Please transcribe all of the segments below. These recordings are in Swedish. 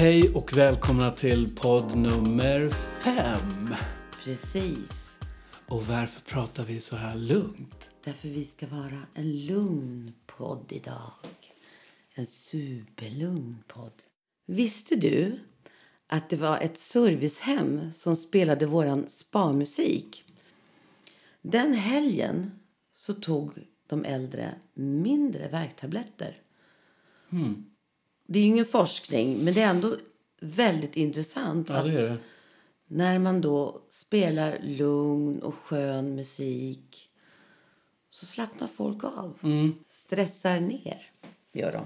Hej och välkomna till podd nummer fem. Precis. Och varför pratar vi så här lugnt? Därför vi ska vara en lugn podd idag. En superlugn podd. Visste du att det var ett servicehem som spelade våran spa-musik? Den helgen så tog de äldre mindre värktabletter. Det är ju ingen forskning, men det är ändå väldigt intressant Ja, det är det. när man då spelar lugn och skön musik så slappnar folk av. Stressar ner, gör de.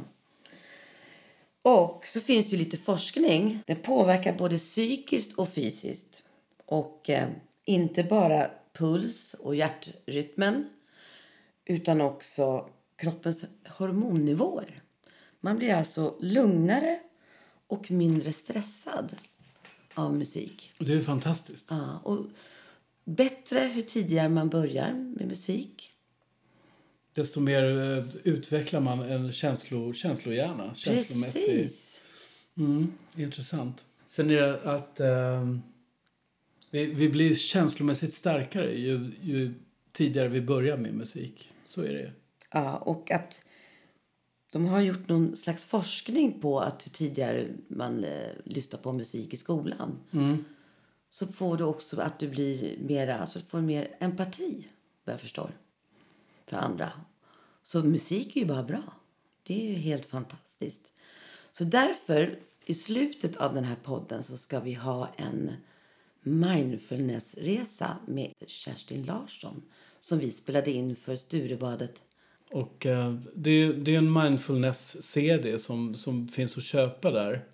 Och så finns det lite forskning. Den påverkar både psykiskt och fysiskt. Och eh, inte bara puls och hjärtrytmen utan också kroppens hormonnivåer. Man blir alltså lugnare och mindre stressad av musik. Det är fantastiskt. Ja, och bättre ju tidigare man börjar med musik. Desto mer eh, utvecklar man en känslo, känslohjärna. Känslomässig. Precis. Mm, intressant. Sen är det att eh, vi, vi blir känslomässigt starkare ju, ju tidigare vi börjar med musik. Så är det. Ja, och att de har gjort någon slags forskning på att ju tidigare man eh, lyssnar på musik i skolan så får du också att du blir mera, alltså får mer empati, vad jag förstår, för andra. Så musik är ju bara bra. Det är ju helt fantastiskt. Så därför, i slutet av den här podden så ska vi ha en mindfulnessresa med Kerstin Larsson som vi spelade in för Sturebadet Och eh, det, är- det är en mindfulness-CD som, som finns att köpa där.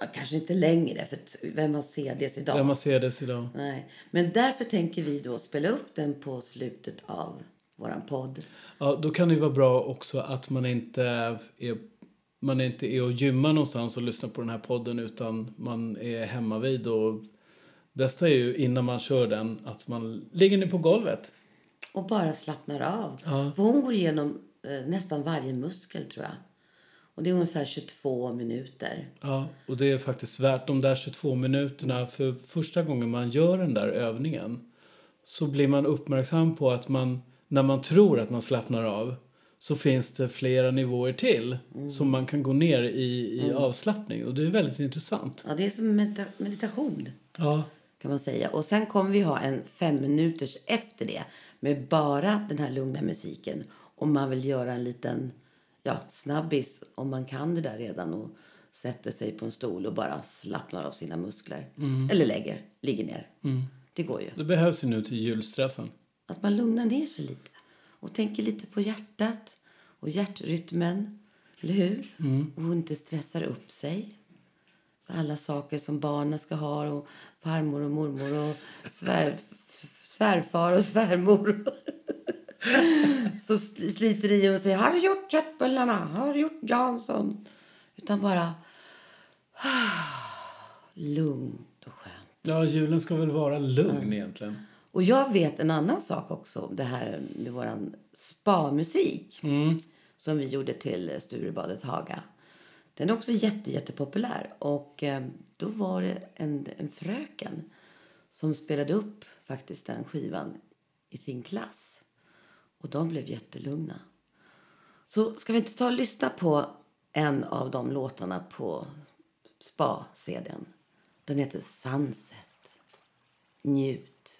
Ja, kanske inte längre, för vem har CDs idag? Man ser det idag. Nej. Men därför tänker vi då spela upp den på slutet av våran podd. Ja, då kan det ju vara bra också att man inte är, man inte är och gymmar någonstans och lyssnar på den här podden utan man är hemma vid och bästa är ju innan man kör den att man ligger ner på golvet. Och bara slappnar av. Ja. För hon går igenom eh, nästan varje muskel tror jag. Och det är ungefär 22 minuter. Ja, och det är faktiskt värt de där 22 minuterna för första gången man gör den där övningen så blir man uppmärksam på att man när man tror att man slappnar av så finns det flera nivåer till som man kan gå ner i, i avslappning och det är väldigt intressant. Ja, det är som medita- meditation Ja, kan man säga. Och sen kommer vi ha en fem minuters efter det med bara den här lugna musiken. Om man vill göra en liten ja, snabbis, om man kan det där redan och sätter sig på en stol och bara slappnar av sina muskler. Eller lägger, ligger ner. Det går ju. det behövs ju nu till julstressen. Att man lugnar ner sig lite och tänker lite på hjärtat och hjärtrytmen. Eller hur? Och inte stressar upp sig. Alla saker som barnen ska ha och farmor och mormor och svär, svärfar och svärmor. Så sliter i och säger har du gjort köttbullarna? Har du gjort Jansson? Utan bara lugnt och skönt. Ja, julen ska väl vara lugn egentligen. Och jag vet en annan sak också, det här med våran spa-musik som vi gjorde till Sturebadet Haga. Den är också jätte, jättepopulär. Och eh, då var det en, en fröken som spelade upp faktiskt den skivan i sin klass. Och de blev jättelugna. Så ska vi inte ta och lyssna på en av de låtarna på spa-cdn? Den heter Sunset. Njut.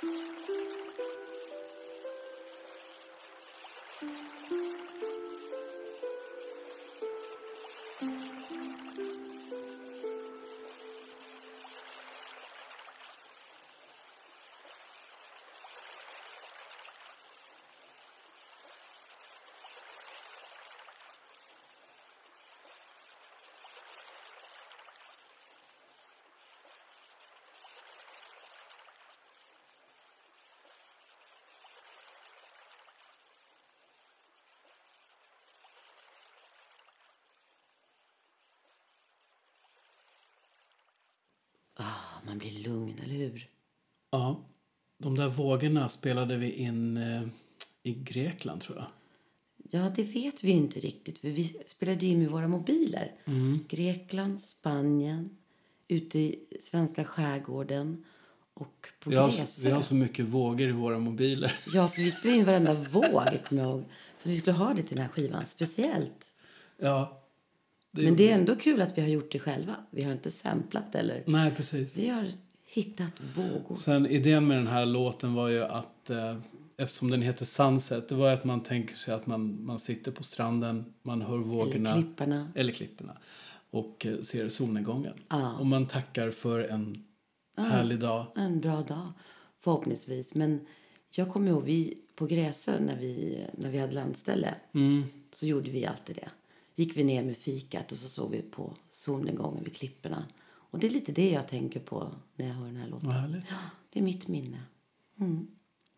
Ah, man blir lugn, eller hur? Ja. De där vågorna spelade vi in eh, i Grekland, tror jag. Ja, det vet vi inte riktigt. För vi spelade in med våra mobiler. Grekland, Spanien, ute i svenska skärgården och på Vi har, vi har så mycket vågor i våra mobiler. Ja, för vi spelade in varenda våg, kommer jag ihåg. För vi skulle ha det till den här skivan, speciellt. Ja. Det Men det är ändå kul att vi har gjort det själva. Vi har inte samplat eller... Nej, precis. Vi har hittat vågor. Sen idén med den här låten var ju att eh, eftersom den heter Sunset, det var att man tänker sig att man, man sitter på stranden, man hör vågorna. Eller klipparna. Eller klipporna. Och eh, ser solnedgången. Ja. Och man tackar för en härlig dag. En bra dag, förhoppningsvis. Men jag kommer ihåg, vi, på Gräsö, när vi, när vi hade landställe, Mm. så gjorde vi alltid det. Gick vi ner med fikat och så såg vi på solnedgången vid klipporna. Och det är lite det jag tänker på när jag hör den här låten. Det är mitt minne.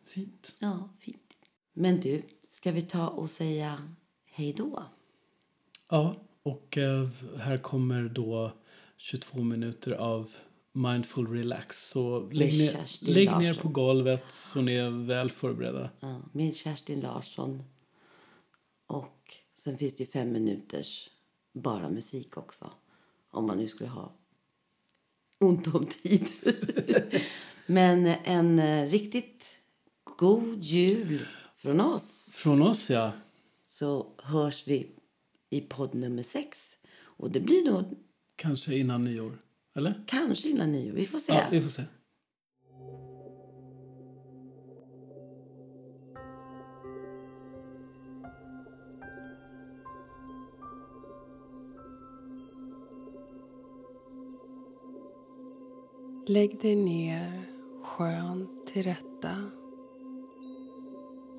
Fint. Ja, fint. Men du, ska vi ta och säga hej då? Ja, och eh, här kommer då 22 minuter av Mindful Relax. Så lägg, ner, lägg ner på golvet så ni är väl förberedda. Ja, med Kerstin Larsson. Och sen finns det ju fem minuters bara musik också. Om man nu skulle ha ont om tid. Men en eh, riktigt god jul från oss. Från oss, ja. Så hörs vi i podd nummer sex. Och det blir nog Kanske innan nyår. Eller? kanske innan nyår. Vi får se. Ja, vi får se. Lägg dig ner skönt till rätta.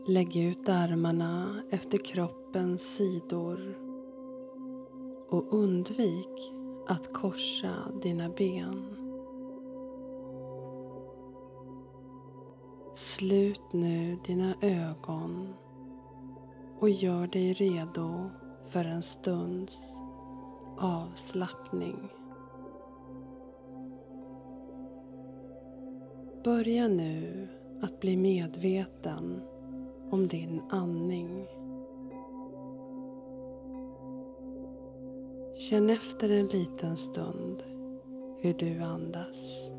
Lägg ut armarna efter kroppens sidor och undvik att korsa dina ben. Slut nu dina ögon och gör dig redo för en stunds avslappning. Börja nu att bli medveten om din andning. Känn efter en liten stund hur du andas.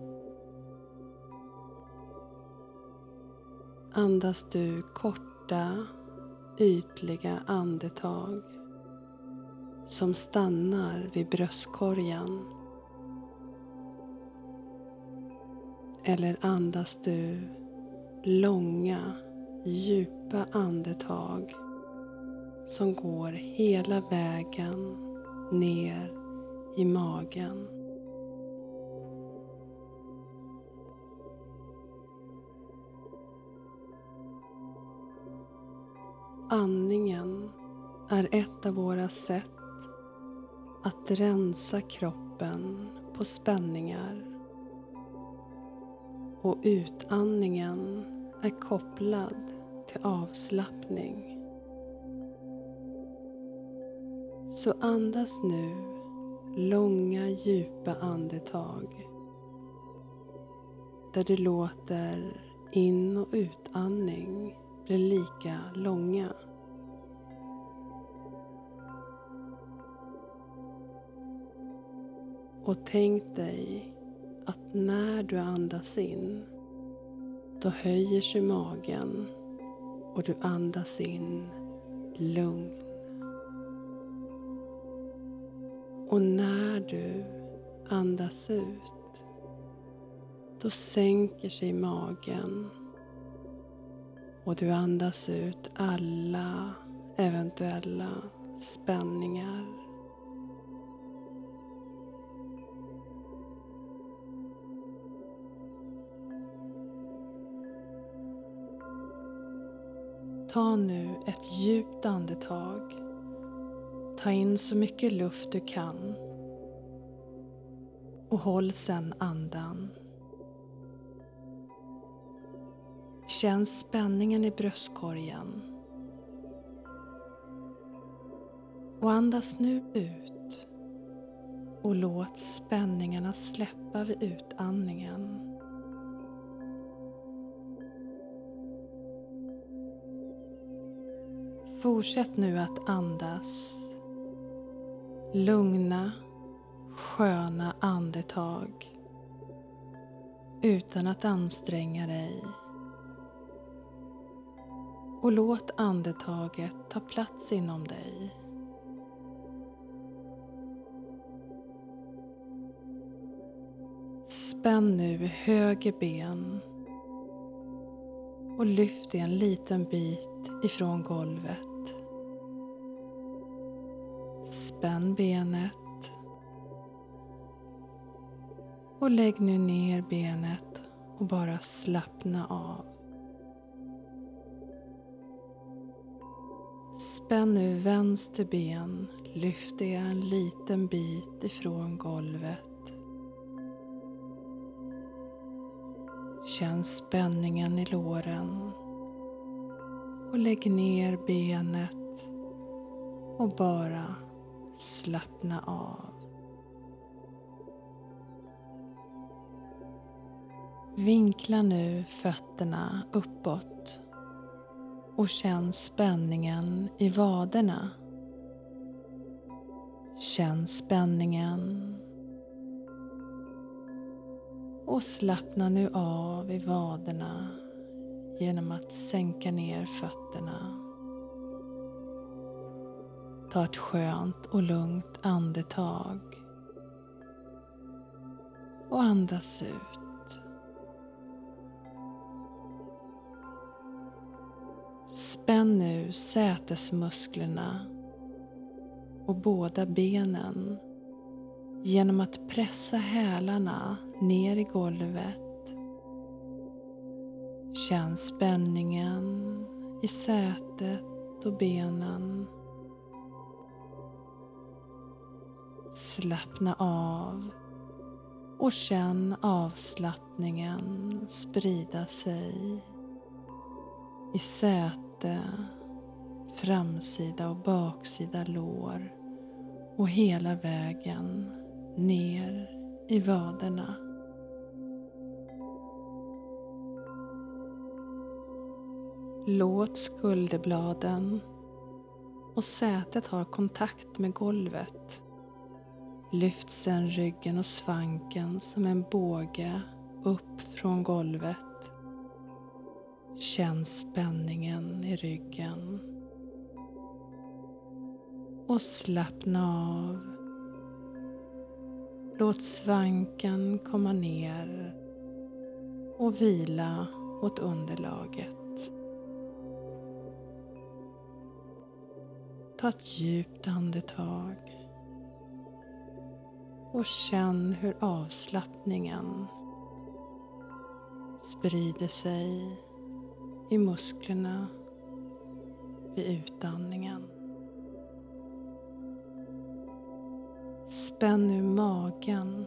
Andas du korta, ytliga andetag som stannar vid bröstkorgen Eller andas du långa, djupa andetag som går hela vägen ner i magen. Andningen är ett av våra sätt att rensa kroppen på spänningar och utandningen är kopplad till avslappning. Så andas nu långa djupa andetag där du låter in och utandning bli lika långa. Och tänk dig att när du andas in då höjer sig magen och du andas in lugn. Och när du andas ut, då sänker sig magen och du andas ut alla eventuella spänningar. Ta nu ett djupt andetag. Ta in så mycket luft du kan. Och håll sen andan. Känn spänningen i bröstkorgen. Och andas nu ut. Och låt spänningarna släppa vid utandningen. Fortsätt nu att andas lugna, sköna andetag utan att anstränga dig. Och låt andetaget ta plats inom dig. Spänn nu höger ben och lyft det en liten bit ifrån golvet. Spänn benet. Och lägg nu ner benet och bara slappna av. Spänn nu vänster ben. Lyft det en liten bit ifrån golvet. Känn spänningen i låren. Och lägg ner benet och bara slappna av. Vinkla nu fötterna uppåt och känn spänningen i vaderna. Känn spänningen och slappna nu av i vaderna genom att sänka ner fötterna. Ta ett skönt och lugnt andetag. Och andas ut. Spänn nu sätesmusklerna och båda benen genom att pressa hälarna ner i golvet. Känn spänningen i sätet och benen. Slappna av och känn avslappningen sprida sig i säte, framsida och baksida lår och hela vägen ner i vaderna. Låt skulderbladen och sätet ha kontakt med golvet Lyft sen ryggen och svanken som en båge upp från golvet. Känn spänningen i ryggen. Och slappna av. Låt svanken komma ner och vila mot underlaget. Ta ett djupt andetag och känn hur avslappningen sprider sig i musklerna vid utandningen. Spänn nu magen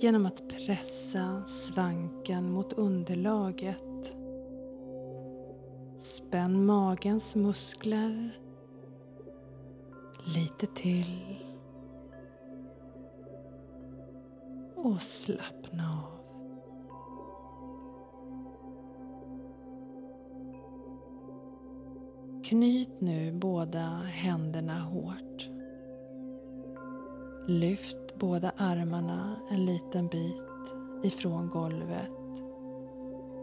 genom att pressa svanken mot underlaget. Spänn magens muskler lite till. Och slappna av. Knyt nu båda händerna hårt. Lyft båda armarna en liten bit ifrån golvet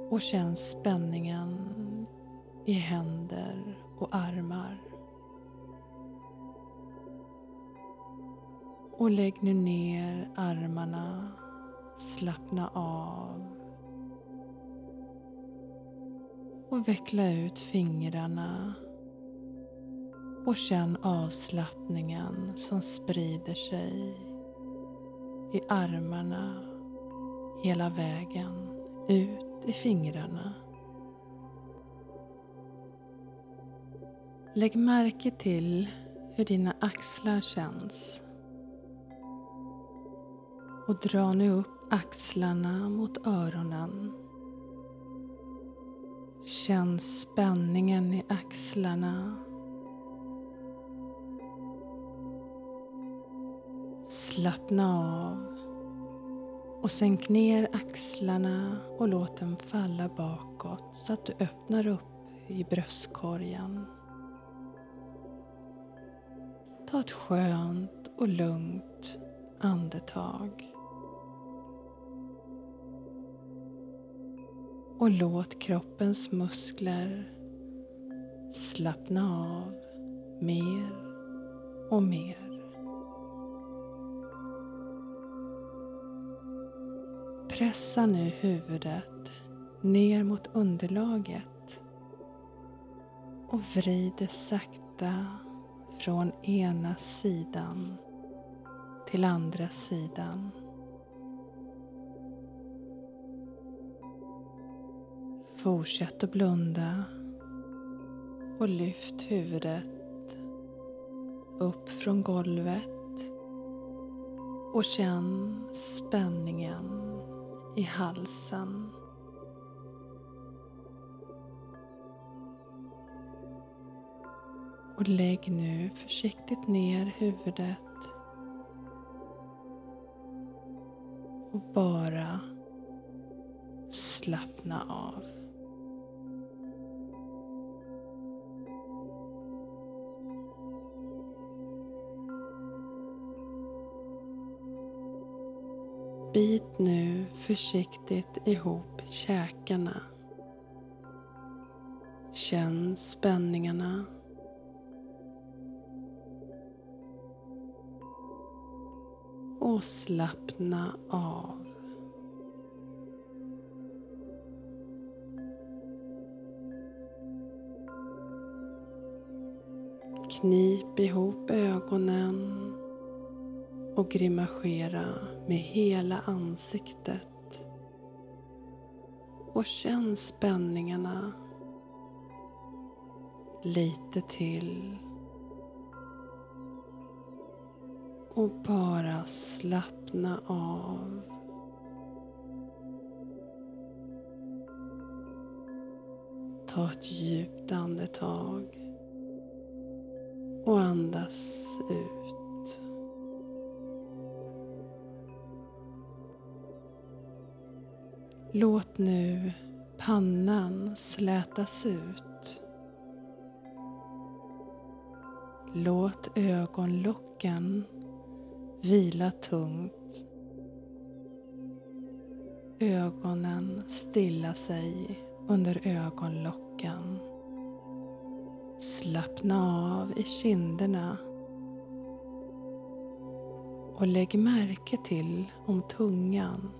och känn spänningen i händer och armar. Och lägg nu ner armarna. Slappna av. Och veckla ut fingrarna. Och känn avslappningen som sprider sig i armarna hela vägen ut i fingrarna. Lägg märke till hur dina axlar känns. Och dra nu upp axlarna mot öronen. Känn spänningen i axlarna. Slappna av och sänk ner axlarna och låt dem falla bakåt så att du öppnar upp i bröstkorgen. Ta ett skönt och lugnt andetag. Och låt kroppens muskler slappna av mer och mer. Pressa nu huvudet ner mot underlaget och vrid det sakta från ena sidan till andra sidan. Fortsätt att blunda och lyft huvudet upp från golvet och känn spänningen i halsen. Och lägg nu försiktigt ner huvudet och bara slappna av. Bit nu försiktigt ihop käkarna. Känn spänningarna. Och slappna av. Knip ihop ögonen och grimasera med hela ansiktet. Och känn spänningarna lite till. Och bara slappna av. Ta ett djupt andetag och andas ut. Låt nu pannan slätas ut. Låt ögonlocken vila tungt. Ögonen stilla sig under ögonlocken. Slappna av i kinderna och lägg märke till om tungan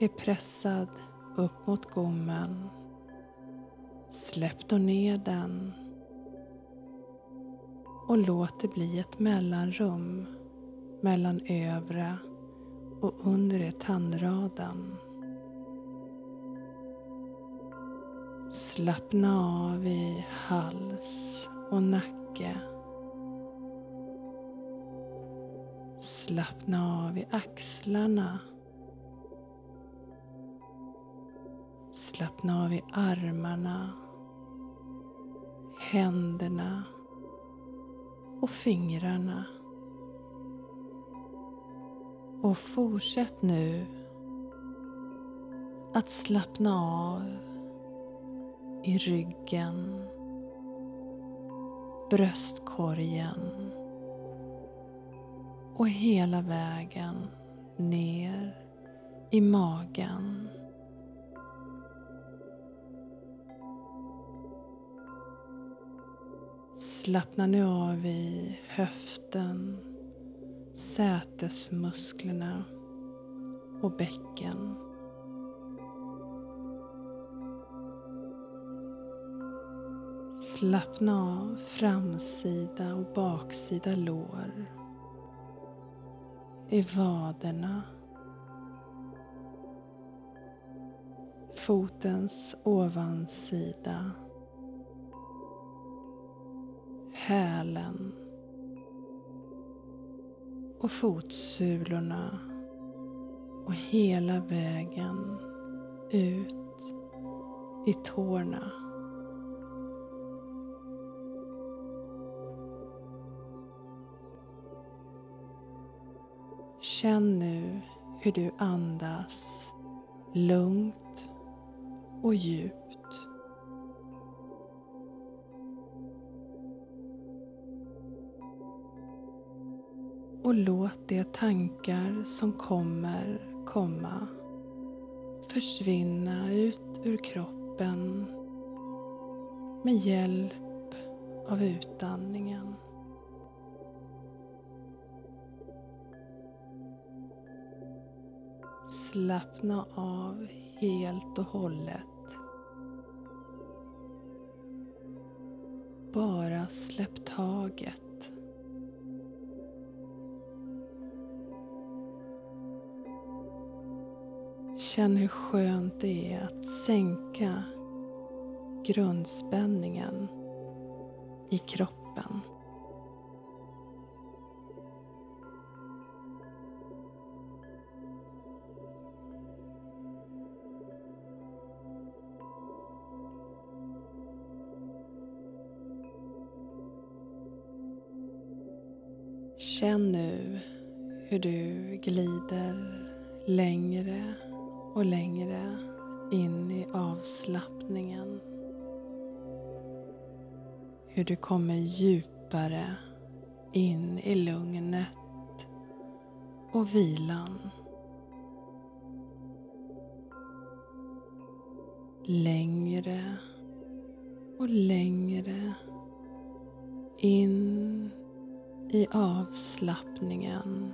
är pressad upp mot gommen. Släpp då ner den och låt det bli ett mellanrum mellan övre och undre tandraden. Slappna av i hals och nacke. Slappna av i axlarna Slappna av i armarna, händerna och fingrarna. Och fortsätt nu att slappna av i ryggen, bröstkorgen och hela vägen ner i magen. Slappna nu av i höften, sätesmusklerna och bäcken. Slappna av framsida och baksida lår. I vaderna. Fotens ovansida. Hälen. Och fotsulorna. Och hela vägen ut i tårna. Känn nu hur du andas lugnt och djupt. Och låt de tankar som kommer komma försvinna ut ur kroppen med hjälp av utandningen. Slappna av helt och hållet. Bara släpp taget. Känn hur skönt det är att sänka grundspänningen i kroppen. Känn nu hur du glider längre och längre in i avslappningen. Hur du kommer djupare in i lugnet och vilan. Längre och längre in i avslappningen.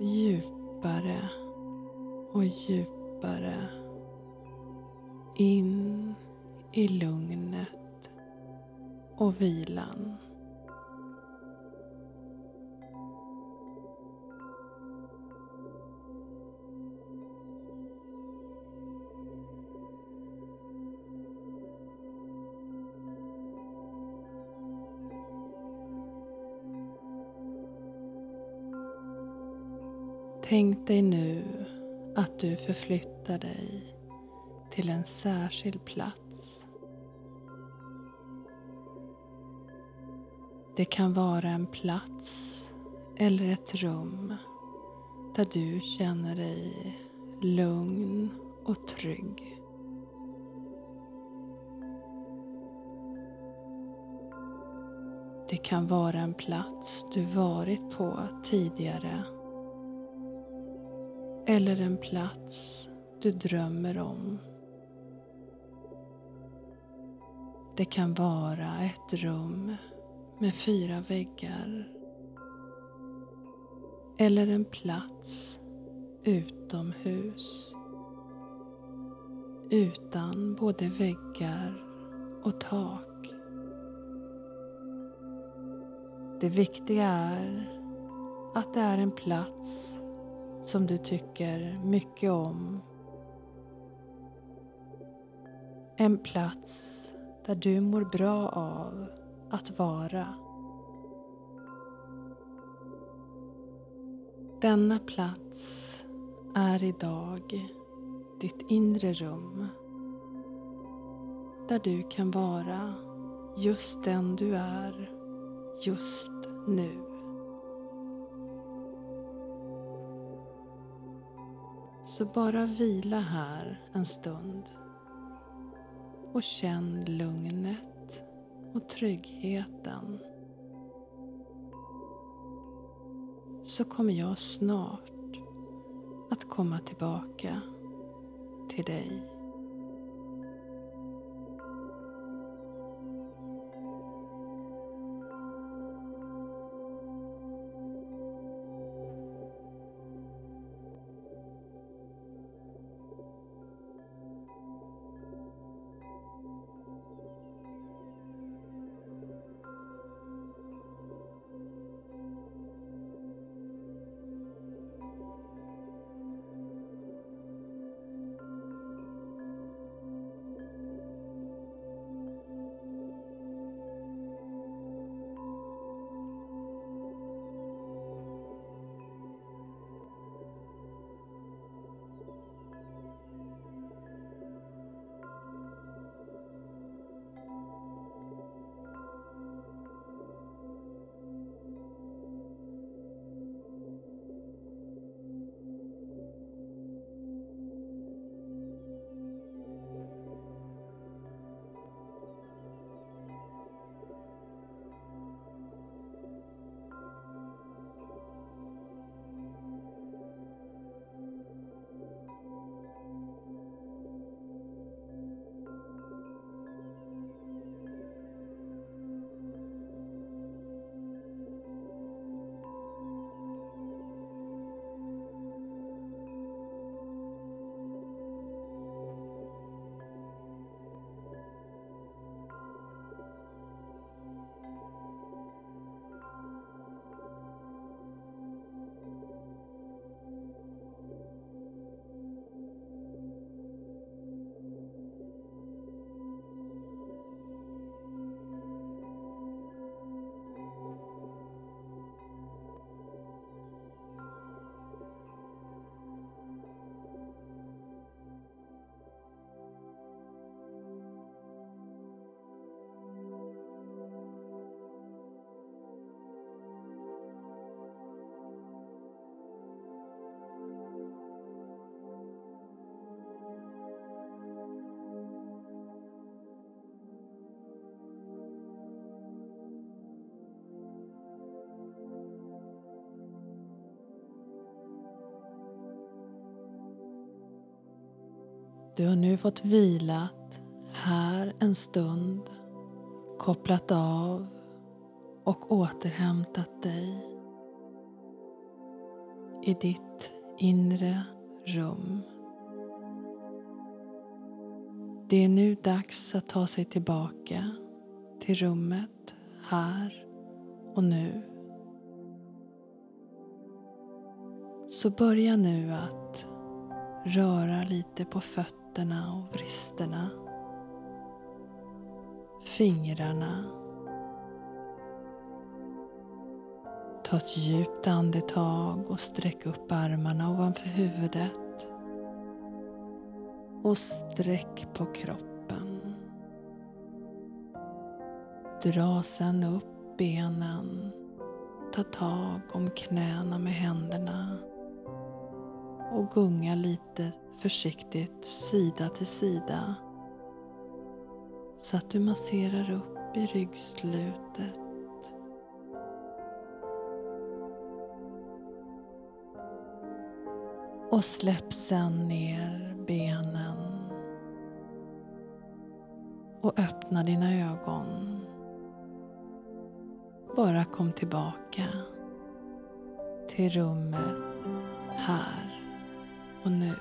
Djupare och djupare in i lugnet och vilan. Tänk dig nu att du förflyttar dig till en särskild plats. Det kan vara en plats eller ett rum där du känner dig lugn och trygg. Det kan vara en plats du varit på tidigare eller en plats du drömmer om. Det kan vara ett rum med fyra väggar. Eller en plats utomhus. Utan både väggar och tak. Det viktiga är att det är en plats som du tycker mycket om. En plats där du mår bra av att vara. Denna plats är idag ditt inre rum där du kan vara just den du är just nu. Så bara vila här en stund och känn lugnet och tryggheten. Så kommer jag snart att komma tillbaka till dig. Du har nu fått vilat här en stund, kopplat av och återhämtat dig i ditt inre rum. Det är nu dags att ta sig tillbaka till rummet här och nu. Så börja nu att röra lite på fötterna och vristerna. Fingrarna. Ta ett djupt andetag och sträck upp armarna ovanför huvudet. Och sträck på kroppen. Dra sen upp benen. Ta tag om knäna med händerna och gunga lite försiktigt sida till sida så att du masserar upp i ryggslutet. Och släpp sen ner benen och öppna dina ögon. Bara kom tillbaka till rummet här och nu.